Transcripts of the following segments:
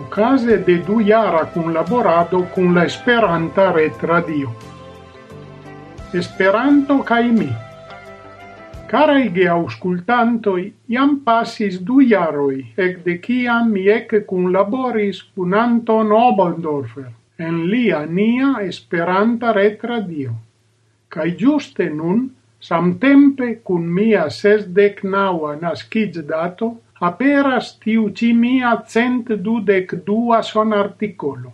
ocase de du iara cun laborado cun la Esperanta Retradio. Esperanto cae mi. Caraj auscultantoi, iam passis du iaroi, ec de ciam mi ec cun laboris cun Anton Obendorfer, en lia nia Esperanta Retradio. Cai giuste nun, samtempe cun mia sesdek naŭa naskiĝdato, dato, aperas tiu ci mia cent dudec dua son articolo.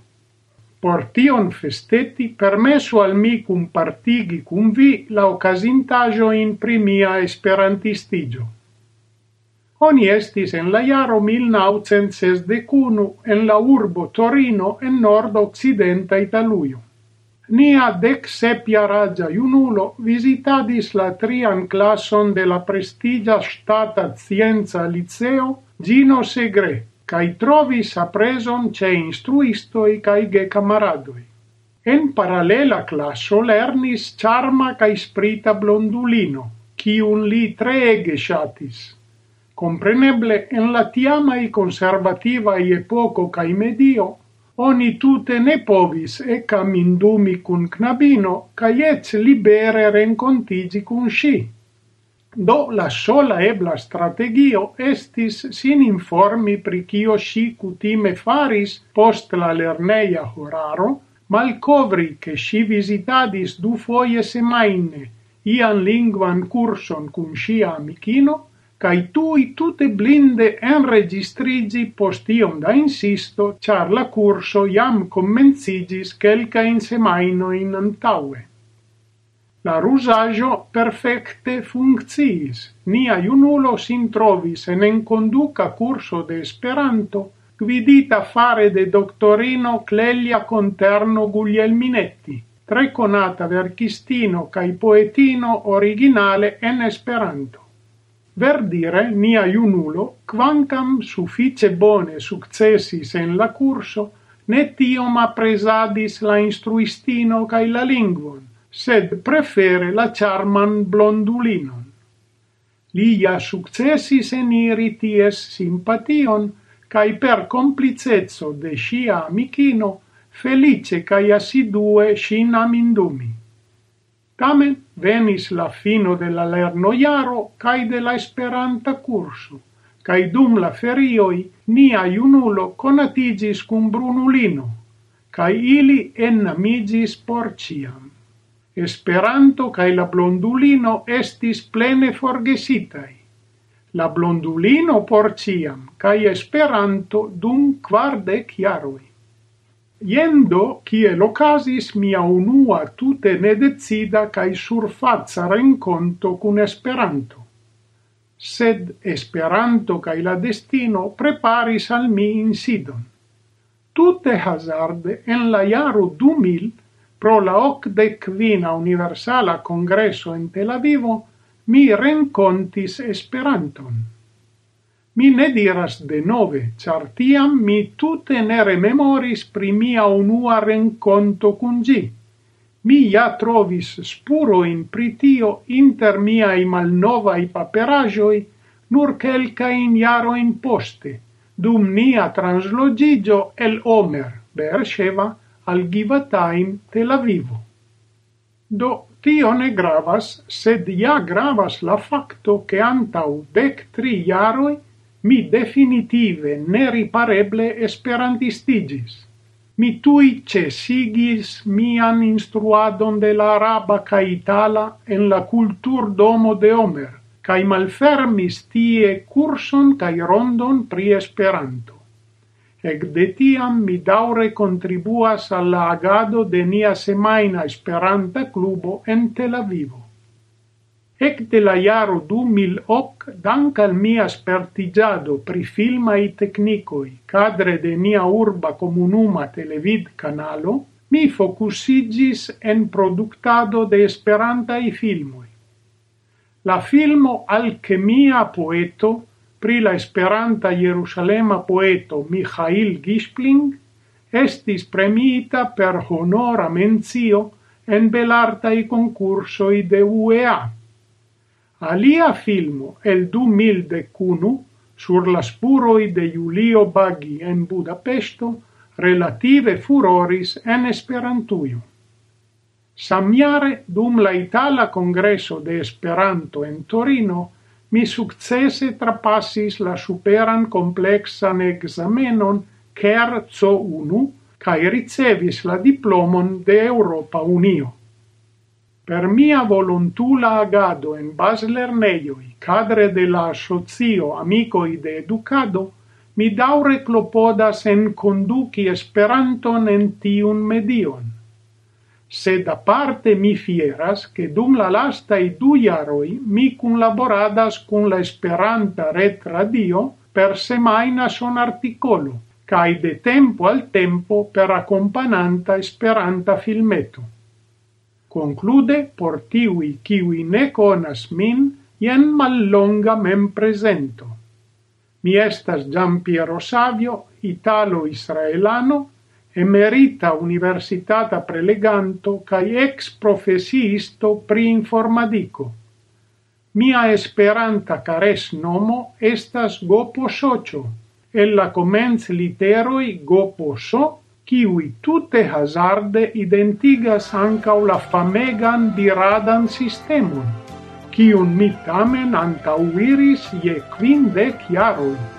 Por tion festeti, permesu al mi compartigi cum vi la ocasintaggio in primia esperantistigio. Oni estis en la jaro 1961 en la urbo Torino en nord-occidenta Italuio. Nia dec sepjaraĝa iunulo visitadis la trian classon de la prestigia stata scienza liceo Gino Segre cae trovis apreson ce instruistoi cae ge camaradoi. En paralela classo lernis charma cae sprita blondulino, kiun li treege shatis. Compreneble, en la tiamai e poco cae medio, oni tute ne povis e camindumi cun knabino, ca iec libere rencontigi cun sci. Do la sola ebla strategio estis sin informi pri cio sci cutime faris post la lerneia horaro, malcovri che sci visitadis du foie semaine ian linguan curson cun scia amicino, cai tui tutte blinde en registrigi iom da insisto, ĉar la commenzigis, jam komenciĝis kelkajn in antaue. La rusagio perfecte funkciis. Nia junulo sin trovis en conduca curso de Esperanto, gvidita fare de doctorino Clelia Conterno Guglielminetti, tre conata verchistino cae poetino originale en Esperanto. Verdire mia iunulo, quancam suffice bone successis en la curso, ne tiom apresadis la instruistino cae la lingvon, sed prefere la charman blondulinon. Lia successis eniri ties simpation, cae per complicezzo de scia amicino, felice cae assidue sin amindumi. Tamen venis la fino de la lernojaro kaj de la Esperanta kurso, kaj dum la ferioj nia junulo konatigis kun Brunulino, kaj ili ennamigis por ciam. Esperanto kaj la blondulino estis plene forgesitaj. La blondulino por ciam, cae Esperanto dum quardec jaroj. Iendo, cie locasis mia unua tute nedecida cae surfazza renkonto cun Esperanto. Sed Esperanto cae la destino preparis al mi insidon. Tute hazarde, en la jaro 2000, pro la ocdecvina universala congresso en Tel Avivo, mi rencontis Esperanton. Mi ne diras denove, char tiam mi tute ne rememoris pri mia unua renconto cun gi. Mi ja trovis spuro in pritio inter miai malnovai paperajoi nur iaro in poste, dum nia translogigio el Omer, Beersheva, al Givatain, Tel Avivo. Do, tio ne gravas, sed ja gravas la facto che antau dec tri jaroi mi definitive neripareble esperantistigis. Mi tui cesigis mian instruadon de la araba ca itala en la cultur domo de Homer, cae malfermis tie curson cae rondon pri Esperanto. Ec de tiam mi daure contribuas alla agado de nia semaina Esperanta clubo en Tel Avivo. Ec de la iaro du dank al mia spertigiado pri filmai technicoi cadre de mia urba comunuma televid canalo, mi focusigis en productado de esperantai filmoi. La filmo Alchemia Poeto pri la esperanta Jerusalema poeto Michail Gispling estis premiita per honora menzio en belartai concursoi de UEA Alia filmo el du mil decunu, sur la spuroi de Julio Baggi en Budapesto, relative furoris en Esperantuio. Samiare dum la Itala Congresso de Esperanto en Torino mi successe trapassis la superan complexan examenon CER CO1 cae ricevis la diplomon de Europa Unio. Per mia volontula agado en bas lerneioi, cadre de la asocio amicoi de educado, mi daure clopodas en conduci Esperanton en tiun medion. Sed aparte mi fieras che dum la lastai du iaroi mi cun laboradas cun la Esperanta Ret Radio per semaina son articolo, cae de tempo al tempo per accompagnanta Esperanta filmeto. Conclude, por tiui kiui ne conas min, jen mallonga mem presento. Mi estas Gian Piero Savio, italo-israelano, emerita universitata preleganto cae ex profesiisto pri informadico. Mia esperanta cares nomo estas Gopo Socio, e la comenz literoi Gopo So kiwi tute hazarde identigas ancau la famegan diradan sistemun, kiun mi tamen antauiris je quindec jaroi.